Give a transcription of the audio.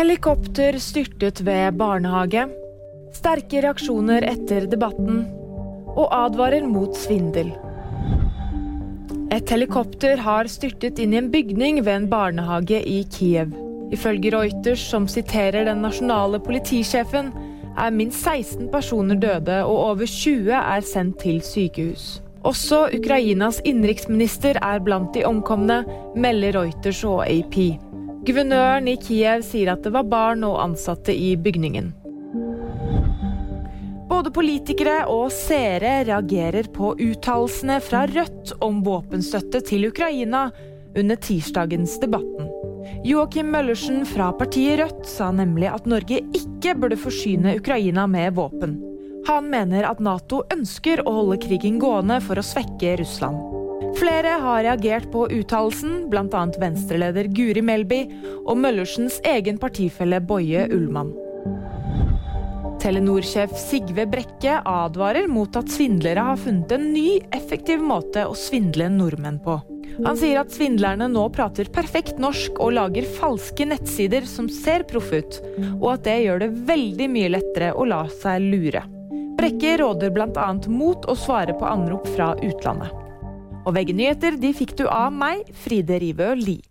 Helikopter styrtet ved barnehage. Sterke reaksjoner etter debatten. Og advarer mot svindel. Et helikopter har styrtet inn i en bygning ved en barnehage i Kiev. Ifølge Reuters, som siterer den nasjonale politisjefen, er minst 16 personer døde og over 20 er sendt til sykehus. Også Ukrainas innenriksminister er blant de omkomne, melder Reuters og AP. Guvernøren i Kiev sier at det var barn og ansatte i bygningen. Både politikere og seere reagerer på uttalelsene fra Rødt om våpenstøtte til Ukraina under tirsdagens debatten. Joakim Møllersen fra partiet Rødt sa nemlig at Norge ikke burde forsyne Ukraina med våpen. Han mener at Nato ønsker å holde krigen gående for å svekke Russland. Flere har reagert på uttalelsen, bl.a. venstreleder Guri Melby og Møllersens egen partifelle Boje Ullmann. Telenor-sjef Sigve Brekke advarer mot at svindlere har funnet en ny, effektiv måte å svindle nordmenn på. Han sier at svindlerne nå prater perfekt norsk og lager falske nettsider som ser proffe ut, og at det gjør det veldig mye lettere å la seg lure. Brekke råder bl.a. mot å svare på anrop fra utlandet. Og VG-nyheter de fikk du av meg, Fride Rivø Lie.